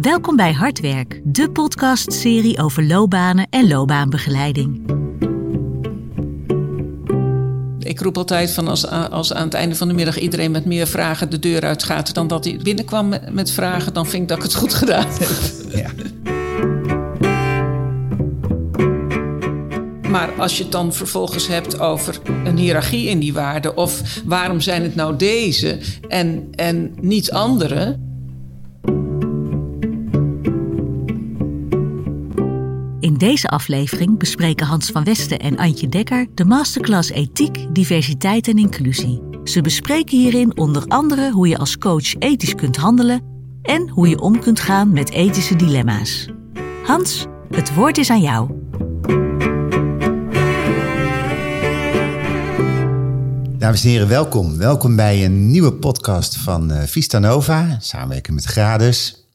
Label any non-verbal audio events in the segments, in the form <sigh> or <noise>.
Welkom bij Hardwerk, de podcastserie over loopbanen en loopbaanbegeleiding. Ik roep altijd van als, als aan het einde van de middag iedereen met meer vragen de deur uitgaat dan dat hij binnenkwam met, met vragen, dan vind ik dat ik het goed gedaan heb. Ja. Maar als je het dan vervolgens hebt over een hiërarchie in die waarden, of waarom zijn het nou deze en, en niet andere, deze aflevering bespreken Hans van Westen en Antje Dekker de masterclass Ethiek, Diversiteit en Inclusie. Ze bespreken hierin onder andere hoe je als coach ethisch kunt handelen en hoe je om kunt gaan met ethische dilemma's. Hans, het woord is aan jou. Dames en heren, welkom. Welkom bij een nieuwe podcast van uh, Vista Nova, samenwerking met Gradus.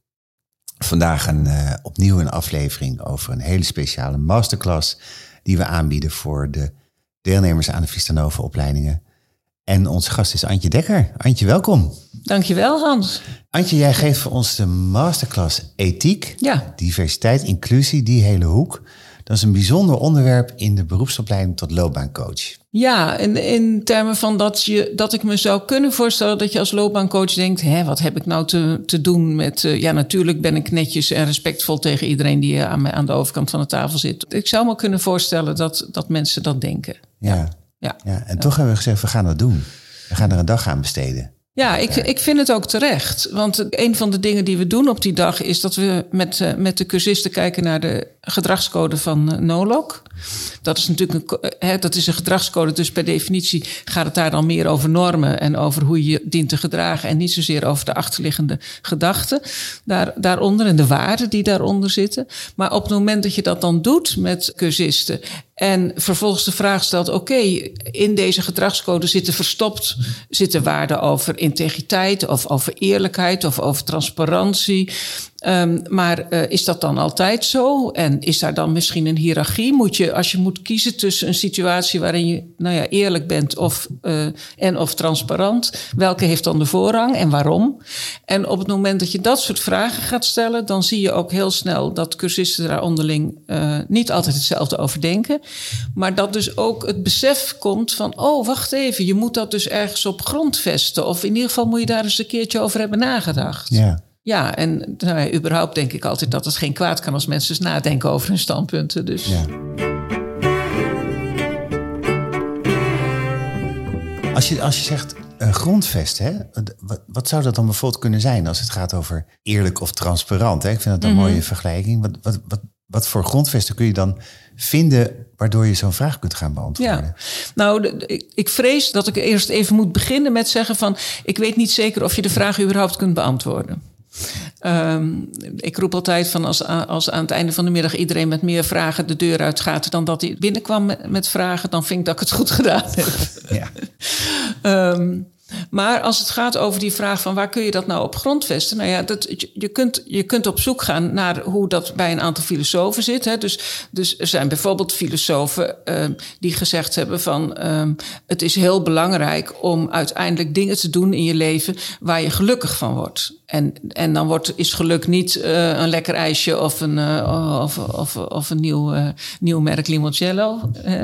Vandaag een, uh, opnieuw een aflevering over een hele speciale masterclass die we aanbieden voor de deelnemers aan de Vistanova opleidingen. En onze gast is Antje Dekker. Antje, welkom. Dankjewel, Hans. Antje, jij geeft voor ons de masterclass ethiek, ja. diversiteit, inclusie, die hele hoek. Dat is een bijzonder onderwerp in de beroepsopleiding tot loopbaancoach. Ja, in, in termen van dat, je, dat ik me zou kunnen voorstellen dat je als loopbaancoach denkt: hè, wat heb ik nou te, te doen met. Uh, ja, natuurlijk ben ik netjes en respectvol tegen iedereen die aan, aan de overkant van de tafel zit. Ik zou me kunnen voorstellen dat, dat mensen dat denken. Ja, ja. ja. en toch hebben we gezegd: we gaan dat doen. We gaan er een dag aan besteden. Ja, ik, ik vind het ook terecht. Want een van de dingen die we doen op die dag is dat we met, uh, met de cursisten kijken naar de gedragscode van uh, NOLOC. Dat is natuurlijk een, hè, dat is een gedragscode, dus per definitie gaat het daar dan meer over normen en over hoe je je dient te gedragen en niet zozeer over de achterliggende gedachten daar, daaronder en de waarden die daaronder zitten. Maar op het moment dat je dat dan doet met cursisten en vervolgens de vraag stelt: oké, in deze gedragscode zitten verstopt zitten waarden over integriteit of over eerlijkheid of over transparantie. Um, maar uh, is dat dan altijd zo? En is daar dan misschien een hiërarchie? Moet je, als je moet kiezen tussen een situatie waarin je nou ja, eerlijk bent of, uh, en of transparant, welke heeft dan de voorrang en waarom? En op het moment dat je dat soort vragen gaat stellen, dan zie je ook heel snel dat cursisten daar onderling uh, niet altijd hetzelfde over denken. Maar dat dus ook het besef komt van, oh, wacht even, je moet dat dus ergens op grondvesten. Of in ieder geval moet je daar eens een keertje over hebben nagedacht. Ja. Ja, en nou ja, überhaupt denk ik altijd dat het geen kwaad kan als mensen eens nadenken over hun standpunten. Dus. Ja. Als, je, als je zegt uh, grondvest, hè? Wat, wat, zou dat dan bijvoorbeeld kunnen zijn als het gaat over eerlijk of transparant? Hè? Ik vind dat een mhm. mooie vergelijking. Wat, wat, wat, wat voor grondvesten kun je dan vinden waardoor je zo'n vraag kunt gaan beantwoorden? Ja. Nou, ik, ik vrees dat ik eerst even moet beginnen met zeggen van... ik weet niet zeker of je de vraag überhaupt kunt beantwoorden. Um, ik roep altijd van als, als aan het einde van de middag iedereen met meer vragen de deur uitgaat dan dat hij binnenkwam met, met vragen, dan vind ik dat ik het goed gedaan heb. Ja. um, maar als het gaat over die vraag van waar kun je dat nou op grondvesten? Nou ja, dat, je, kunt, je kunt op zoek gaan naar hoe dat bij een aantal filosofen zit. Hè. Dus, dus er zijn bijvoorbeeld filosofen uh, die gezegd hebben van uh, het is heel belangrijk om uiteindelijk dingen te doen in je leven waar je gelukkig van wordt. En, en dan wordt, is geluk niet uh, een lekker ijsje of een, uh, of, of, of een nieuw, uh, nieuw merk limoncello. Hè?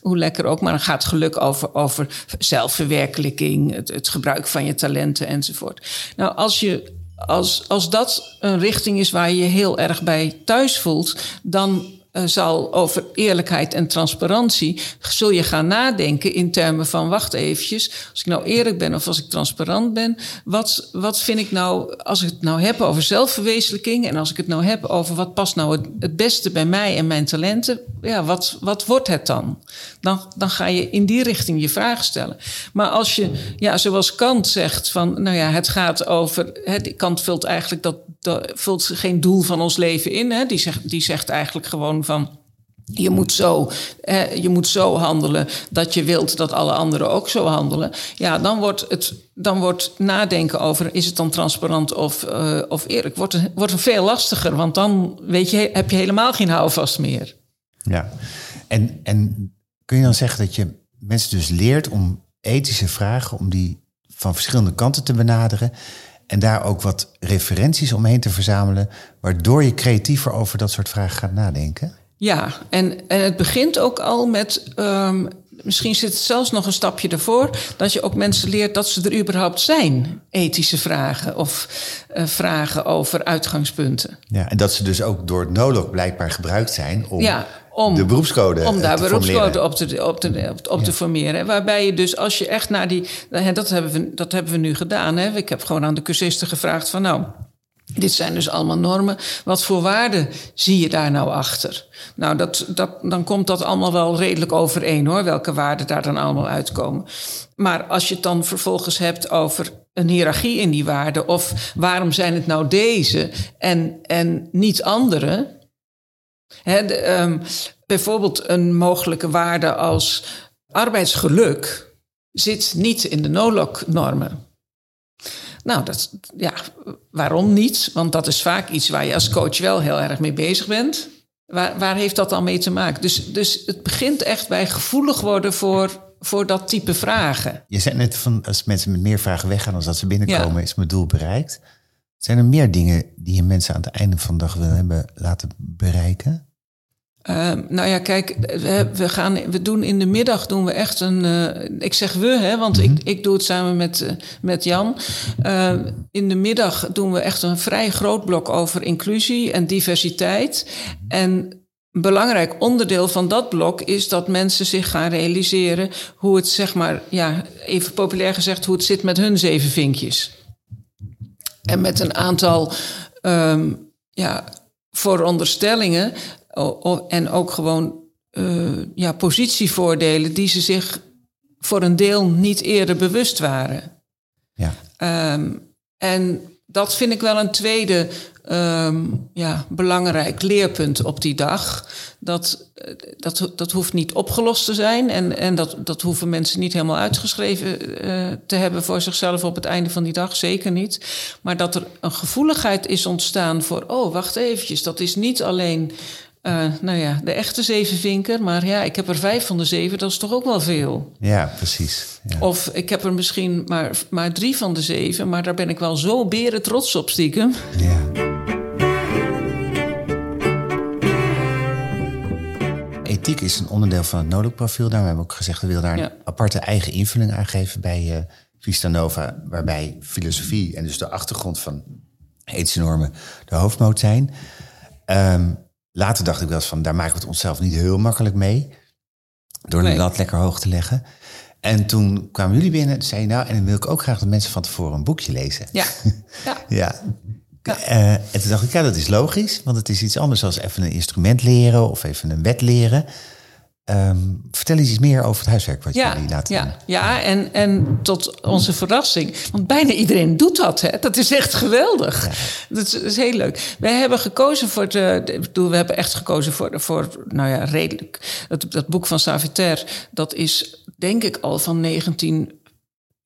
Hoe lekker ook. Maar dan gaat geluk over, over zelfverwerkelijking, het, het gebruik van je talenten enzovoort. Nou, als je als, als dat een richting is waar je je heel erg bij thuis voelt, dan uh, zal over eerlijkheid en transparantie, zul je gaan nadenken in termen van wacht eventjes, als ik nou eerlijk ben of als ik transparant ben, wat, wat vind ik nou, als ik het nou heb over zelfverwezenlijking en als ik het nou heb over wat past nou het, het beste bij mij en mijn talenten, ja, wat, wat wordt het dan? dan? Dan ga je in die richting je vragen stellen. Maar als je, ja, zoals Kant zegt, van nou ja, het gaat over, hè, Kant vult eigenlijk dat, dat vult geen doel van ons leven in, hè, die, zegt, die zegt eigenlijk gewoon van. Je moet, zo, je moet zo handelen dat je wilt dat alle anderen ook zo handelen. Ja, dan wordt het dan wordt nadenken over is het dan transparant of, uh, of eerlijk, wordt, wordt het veel lastiger. Want dan weet je, heb je helemaal geen houvast meer. Ja, en, en kun je dan zeggen dat je mensen dus leert om ethische vragen, om die van verschillende kanten te benaderen. En daar ook wat referenties omheen te verzamelen, waardoor je creatiever over dat soort vragen gaat nadenken? Ja, en, en het begint ook al met. Um, misschien zit het zelfs nog een stapje ervoor. Dat je ook mensen leert dat ze er überhaupt zijn. Ethische vragen of uh, vragen over uitgangspunten. Ja, en dat ze dus ook door het nolog blijkbaar gebruikt zijn om. Ja, om, de beroepscode om daar beroepscode op te, op te, op te formeren. Waarbij je dus als je echt naar die. Dat hebben we, dat hebben we nu gedaan. Hè. Ik heb gewoon aan de cursisten gevraagd van nou. Dit zijn dus allemaal normen. Wat voor waarden zie je daar nou achter? Nou, dat, dat, dan komt dat allemaal wel redelijk overeen hoor, welke waarden daar dan allemaal uitkomen. Maar als je het dan vervolgens hebt over een hiërarchie in die waarden, of waarom zijn het nou deze en, en niet andere? De, um, bijvoorbeeld een mogelijke waarde als arbeidsgeluk zit niet in de NOLOC-normen. Nou, dat, ja, waarom niet? Want dat is vaak iets waar je als coach wel heel erg mee bezig bent. Waar, waar heeft dat dan mee te maken? Dus, dus het begint echt bij gevoelig worden voor, voor dat type vragen. Je zei net van als mensen met meer vragen weggaan dan dat ze binnenkomen, is mijn doel bereikt. Zijn er meer dingen die je mensen aan het einde van de dag willen hebben laten bereiken? Uh, nou ja, kijk, we, we, gaan, we doen in de middag doen we echt een. Uh, ik zeg we, hè, want ik, mhm. ik doe het samen met, uh, met Jan. Uh, in de middag doen we echt een vrij groot blok over inclusie en diversiteit. En een belangrijk onderdeel van dat blok is dat mensen zich gaan realiseren hoe het, zeg maar, ja, even populair gezegd, hoe het zit met hun zeven vinkjes. En met een aantal um, ja, vooronderstellingen en ook gewoon uh, ja, positievoordelen die ze zich voor een deel niet eerder bewust waren. Ja. Um, en dat vind ik wel een tweede um, ja, belangrijk leerpunt op die dag. Dat, dat, dat hoeft niet opgelost te zijn. En, en dat, dat hoeven mensen niet helemaal uitgeschreven uh, te hebben voor zichzelf op het einde van die dag. Zeker niet. Maar dat er een gevoeligheid is ontstaan voor: oh, wacht eventjes. Dat is niet alleen uh, nou ja, de echte zevenvinker. Maar ja, ik heb er vijf van de zeven, dat is toch ook wel veel. Ja, precies. Ja. Of ik heb er misschien maar, maar drie van de zeven, maar daar ben ik wel zo beren trots op stiekem. Ja. Ethiek is een onderdeel van het Nodok-profiel. Daarom hebben we ook gezegd, we willen daar een aparte eigen invulling aan geven bij uh, Vista Nova. Waarbij filosofie en dus de achtergrond van ethische normen de hoofdmoot zijn. Um, later dacht ik wel eens van, daar maken we het onszelf niet heel makkelijk mee. Door nee. de lat lekker hoog te leggen. En toen kwamen jullie binnen en zei nou, en dan wil ik ook graag dat mensen van tevoren een boekje lezen. Ja. <laughs> Ja. ja. ja. Uh, en toen dacht ik, ja, dat is logisch, want het is iets anders dan even een instrument leren of even een wet leren. Um, vertel eens iets meer over het huiswerk wat ja, jullie laten ja, doen. Ja, en, en tot onze verrassing, want bijna iedereen doet dat. Hè? Dat is echt geweldig. Ja. Dat, is, dat, is, heel leuk. Wij hebben gekozen voor de, de, we hebben echt gekozen voor, voor nou ja, redelijk. Dat, dat boek van Savitaire, dat is denk ik al van 19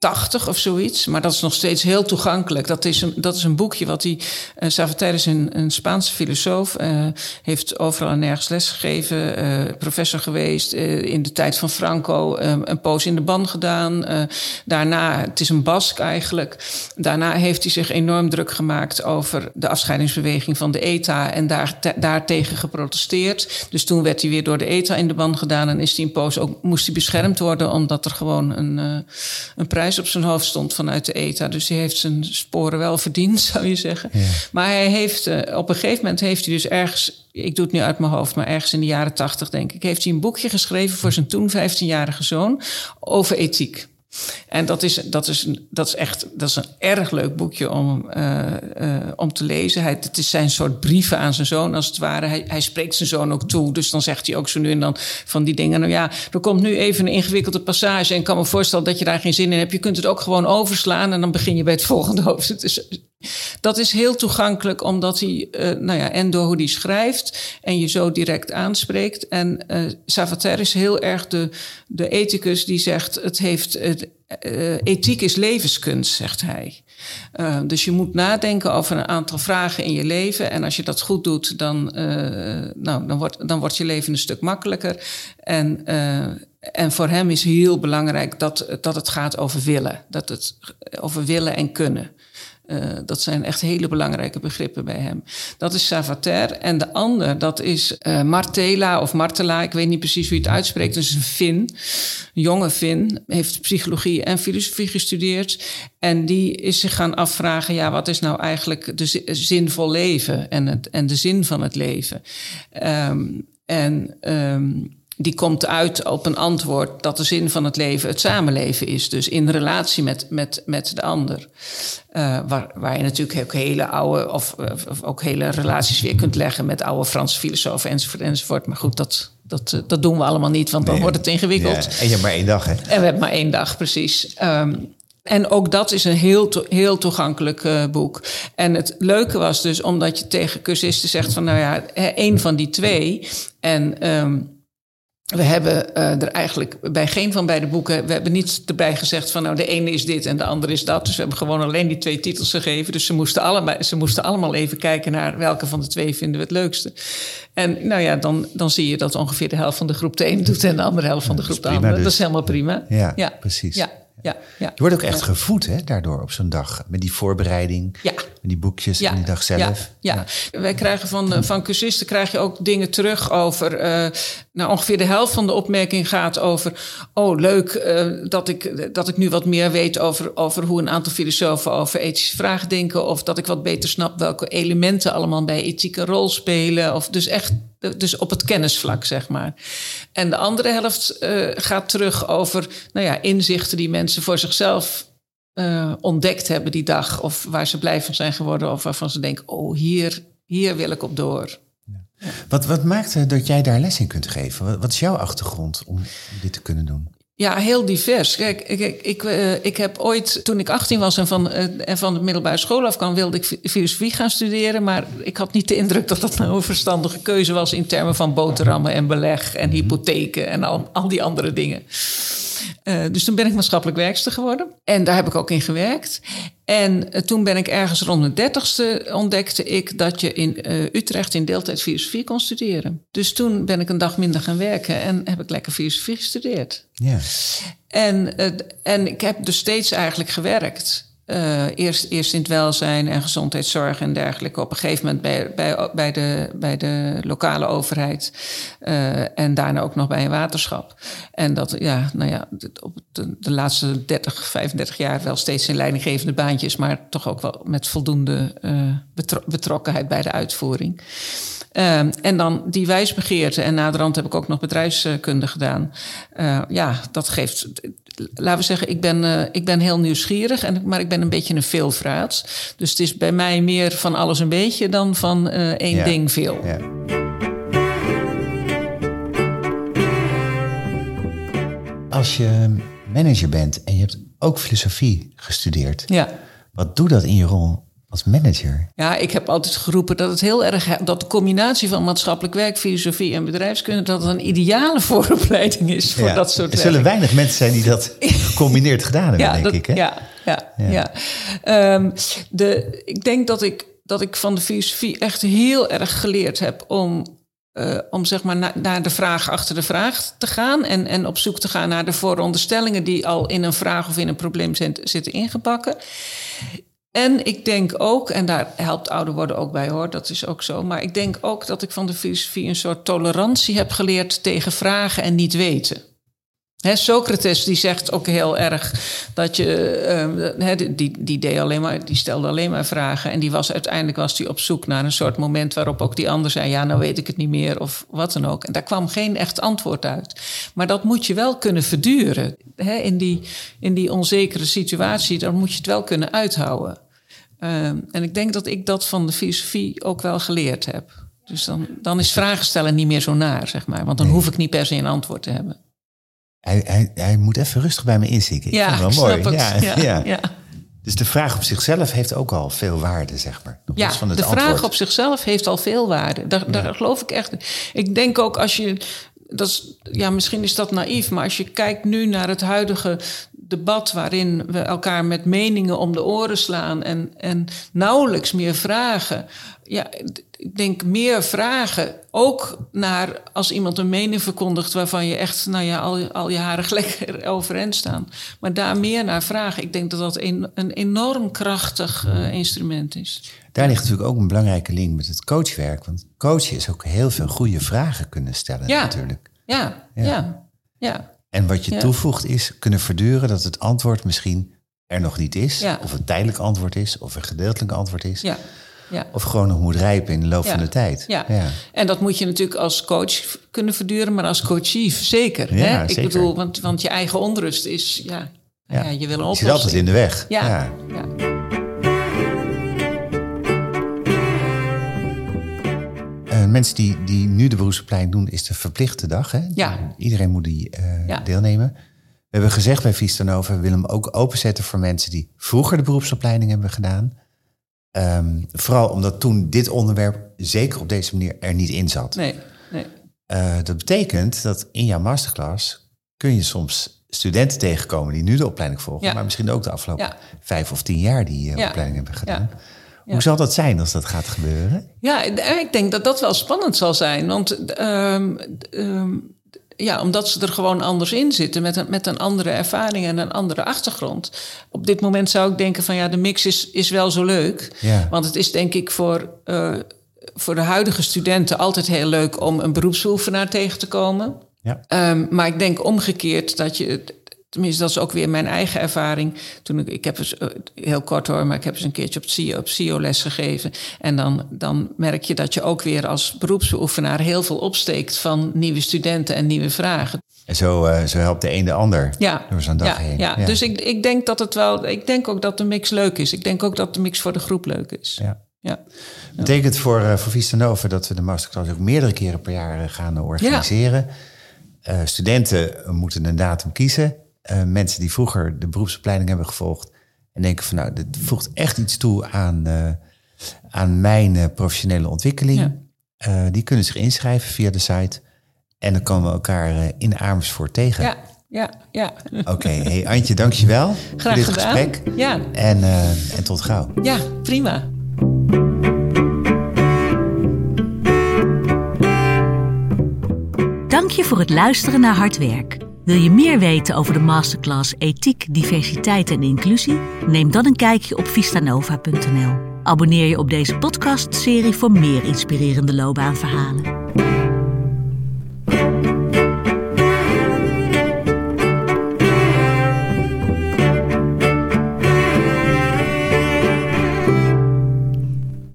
80 of zoiets. Maar dat is nog steeds heel toegankelijk. Dat is een, dat is een boekje wat hij... Uh, Savater is een, een Spaanse filosoof. Uh, heeft overal en nergens lesgegeven. Uh, professor geweest. in de tijd van Franco een poos in de ban gedaan. daarna, het is een Bask eigenlijk. Daarna heeft hij zich enorm druk gemaakt... over de afscheidingsbeweging van de ETA... en daar, daartegen geprotesteerd. Dus toen werd hij weer door de ETA in de ban gedaan... en is hij een poos ook, moest hij beschermd worden... omdat er gewoon een, een prijs op zijn hoofd stond vanuit de ETA. Dus hij heeft zijn sporen wel verdiend, <laughs> zou je zeggen. Ja. Maar hij heeft, uh, op een gegeven moment heeft hij dus ergens, ik doe het nu uit mijn hoofd, maar ergens in de jaren tachtig denk ik, heeft hij een boekje geschreven voor zijn toen 15-jarige zoon over ethiek. En dat is, dat is, dat is echt dat is een erg leuk boekje om, uh, uh, om te lezen. Hij, het is zijn soort brieven aan zijn zoon, als het ware. Hij, spreekt zijn zoon ook toe. Dus dan zegt hij ook zo nu en dan van die dingen. Nou ja, er komt nu even een ingewikkelde passage. En ik kan me voorstellen dat je daar geen zin in hebt. Je kunt het ook gewoon overslaan en dan begin je bij het volgende hoofdstuk. Dus dat is heel toegankelijk, omdat hij, uh, nou ja, en door hoe hij schrijft en je zo direct aanspreekt. En uh, Savater is heel erg de, de ethicus die zegt: het heeft, uh, ethiek is levenskunst, zegt hij. Dus je moet nadenken over een aantal vragen in je leven. En als je dat goed doet, dan, nou, dan, wordt, dan wordt je leven een stuk makkelijker. En, en voor hem is heel belangrijk dat, dat het gaat over willen. Dat het over willen en kunnen. Uh, dat zijn echt hele belangrijke begrippen bij hem. Dat is Savater. En de ander, dat is uh, Martela of Martela. Ik weet niet precies wie het uitspreekt. Is een Fin, jonge Fin. Heeft psychologie en filosofie gestudeerd. En die is zich gaan afvragen: ja, wat is nou eigenlijk de zinvol leven en, het, en de zin van het leven? Um, en. Um, die komt uit op een antwoord dat de zin van het leven het samenleven is. Dus in relatie met, met, met de ander. Uh, waar, waar je natuurlijk ook hele oude, of, of, ook hele relaties weer kunt leggen met oude Franse filosofen enzovoort enzovoort. Maar goed, dat, dat, eh, dat doen we allemaal niet, want dan wordt het ingewikkeld. Ja, en je hebt maar één dag, hè? En we hebben maar één dag, precies. Um, en ook dat is een heel, to heel toegankelijk uh, boek. En het leuke was dus, omdat je tegen cursisten zegt van, nou ja, één van die twee. En um, we hebben uh, er eigenlijk bij geen van beide boeken... we hebben niet erbij gezegd van nou de ene is dit en de andere is dat. Dus we hebben gewoon alleen die twee titels gegeven. Dus ze moesten, allemaal, ze moesten allemaal even kijken naar welke van de twee vinden we het leukste. En nou ja, dan, dan zie je dat ongeveer de helft van de groep de ene doet... en de andere helft van de groep de andere. Dus. Dat is helemaal prima. Ja, ja. precies. Ja ja, ja. Je wordt ook echt gevoed hè, daardoor op zo'n dag. Met die voorbereiding, ja. met die boekjes en die dag zelf. Ja, ja. wij krijgen van, van cursisten krijg je ook dingen terug over... Uh, nou, ongeveer de helft van de opmerking gaat over... oh, leuk uh, dat, ik, dat ik nu wat meer weet over, over hoe een aantal filosofen... over ethische vragen denken. Of dat ik wat beter snap welke elementen allemaal bij ethiek een rol spelen. Of dus echt dus op het kennisvlak, zeg maar. En de andere helft uh, gaat terug over nou ja, inzichten die mensen voor zichzelf uh, ontdekt hebben die dag. Of waar ze blij van zijn geworden. Of waarvan ze denken: oh, hier, hier wil ik op door. Ja. Wat, wat maakt dat jij daar les in kunt geven? Wat is jouw achtergrond om dit te kunnen doen? Ja, heel divers. Kijk, ik, ik, ik heb ooit, toen ik 18 was en van, uh, en van de middelbare school af kwam, wilde ik filosofie gaan studeren. Maar ik had niet de indruk dat dat nou een verstandige keuze was in termen van boterhammen en beleg en hypotheken en al, al die andere dingen. Uh, dus toen ben ik maatschappelijk werkster geworden. En daar heb ik ook in gewerkt. En uh, toen ben ik ergens rond de dertigste ontdekte ik dat je in uh, Utrecht in deeltijd filosofie kon studeren. Dus toen ben ik een dag minder gaan werken en heb ik lekker filosofie gestudeerd. Ja. En, en ik heb dus steeds eigenlijk gewerkt. Uh, eerst, eerst in het welzijn en gezondheidszorg en dergelijke. Op een gegeven moment bij, bij, bij, de, bij de lokale overheid. Uh, en daarna ook nog bij een waterschap. En dat, ja, nou ja, op de, laatste 30, 35 jaar wel steeds in leidinggevende baantjes. Maar toch ook wel met voldoende betro betrokkenheid bij de uitvoering. Um, en dan die wijsbegeerte. En naderhand heb ik ook nog bedrijfskunde gedaan. Ja, dat geeft. Laten we zeggen, ik ben, ik ben heel nieuwsgierig, en, maar ik ben een beetje een veelvraat. Dus het is bij mij meer van alles een beetje dan van uh, één ja. ding veel. Ja. Als je manager bent en je hebt ook filosofie gestudeerd, ja. wat doet dat in je rol als manager? Ja, ik heb altijd geroepen dat het heel erg dat de combinatie van maatschappelijk werk, filosofie en bedrijfskunde dat het een ideale <laughs> vooropleiding is voor ja. dat soort Er zullen weinig mensen zijn die dat <laughs> gecombineerd gedaan hebben, ja, denk dat, ik. Hè? Ja, ja, ja. ja. Um, de, ik denk dat ik, dat ik van de filosofie echt heel erg geleerd heb om uh, om zeg maar na, naar de vraag achter de vraag te gaan. En, en op zoek te gaan naar de vooronderstellingen die al in een vraag of in een probleem zijn, zitten ingebakken. En ik denk ook, en daar helpt ouder worden ook bij hoor, dat is ook zo. Maar ik denk ook dat ik van de filosofie een soort tolerantie heb geleerd tegen vragen en niet weten. Socrates die zegt ook heel erg dat je, he, die, die, deed alleen maar, die stelde alleen maar vragen. En die was, uiteindelijk was hij op zoek naar een soort moment waarop ook die ander zei: Ja, nou weet ik het niet meer of wat dan ook. En daar kwam geen echt antwoord uit. Maar dat moet je wel kunnen verduren. In, die, in die onzekere situatie, dan moet je het wel kunnen uithouden. Uh, en ik denk dat ik dat van de filosofie ook wel geleerd heb. Dus dan, dan is vragen stellen niet meer zo naar, zeg maar. Want dan nee. hoef ik niet per se een antwoord te hebben. Hij, hij, hij moet even rustig bij me inzinken. Ik ja, vind het wel mooi. Ja, ja, <laughs> ja. ja, Dus de vraag op zichzelf heeft ook al veel waarde, zeg maar. Ja, van het de antwoord. vraag op zichzelf heeft al veel waarde. Daar, daar geloof ik echt. Ik denk ook als je dat is, ja, misschien is dat naïef, maar als je kijkt nu naar het huidige debat waarin we elkaar met meningen om de oren slaan en, en nauwelijks meer vragen. Ja, ik denk meer vragen. Ook naar als iemand een mening verkondigt waarvan je echt, nou ja, al, al je haren <laughs> lekker overeind staan. Maar daar meer naar vragen. Ik denk dat dat een, een enorm krachtig uh, instrument is. Daar ligt natuurlijk ook een belangrijke link met het coachwerk. Want coachen is ook heel veel goede vragen kunnen stellen ja. natuurlijk. Ja, ja, ja. ja. En wat je toevoegt is kunnen verduren dat het antwoord misschien er nog niet is. Ja. Of een tijdelijk antwoord is, of een gedeeltelijk antwoord is. Ja. Ja. Of gewoon nog moet rijpen in de loop Ja. van de tijd. Ja. en dat moet je natuurlijk als coach kunnen verduren, maar als coachief zeker. Ja, hè? Ik zeker. bedoel, want, want je eigen onrust is, ja, ja. je wil een Je zit altijd in de weg. Ja, Eh, mensen die, die nu de beroepsopleiding doen, is de verplichte dag. Hè? Ja. Iedereen moet die eh, Ja. deelnemen. We hebben gezegd bij Vistanova, we willen hem ook openzetten voor mensen die vroeger de beroepsopleiding hebben gedaan. Ehm, vooral omdat toen dit onderwerp zeker op deze manier er niet in zat. Nee, nee. Eh, dat betekent dat in jouw masterclass kun je soms studenten tegenkomen die nu de opleiding volgen, Ja. maar misschien ook de afgelopen Ja. vijf of tien jaar die opleiding hebben gedaan. Ja. Hoe zal dat zijn als dat gaat gebeuren? Ja, ik denk dat dat wel spannend zal zijn. Want ehm, ehm, ja, omdat ze er gewoon anders in zitten, met een, met een andere ervaring en een andere achtergrond. Op dit moment zou ik denken van ja, de mix is, is wel zo leuk. Ja. Want het is denk ik voor, eh, voor de huidige studenten altijd heel leuk om een beroepsbeoefenaar tegen te komen. Ja. Ehm, maar ik denk omgekeerd dat je, tenminste dat is ook weer mijn eigen ervaring. Toen ik, ik heb eens, eh, heel kort hoor, maar ik heb eens een keertje op CEO, op CEO les gegeven. En dan, dan merk je dat je ook weer als beroepsbeoefenaar heel veel opsteekt van nieuwe studenten en nieuwe vragen. En zo, eh, zo helpt de een de ander Ja, door zo'n dag ja, heen. ja. dus ik, ik denk dat het wel, ik denk ook dat de mix leuk is. Ik denk ook dat de mix voor de groep leuk is. Ja. Ja. Betekent voor, eh, voor Vista Nova dat we de masterclass ook meerdere keren per jaar gaan organiseren. Studenten moeten een datum kiezen. Eh, mensen die vroeger de beroepsopleiding hebben gevolgd en denken van nou, dit voegt echt iets toe aan, eh, aan mijn eh, professionele ontwikkeling. Ja. Eh, die kunnen zich inschrijven via de site. En dan komen we elkaar eh, in Amersfoort tegen. Ja, ja, ja. Oké, hey Antje, dankjewel <laughs> Graag voor dit gedaan. gesprek. Ja, En, eh, en tot gauw. ja, prima. Dank je voor het luisteren naar Hard Werk. Wil je meer weten over de masterclass Ethiek, Diversiteit en Inclusie? Neem dan een kijkje op vistanova.nl. Abonneer je op deze podcastserie voor meer inspirerende loopbaanverhalen.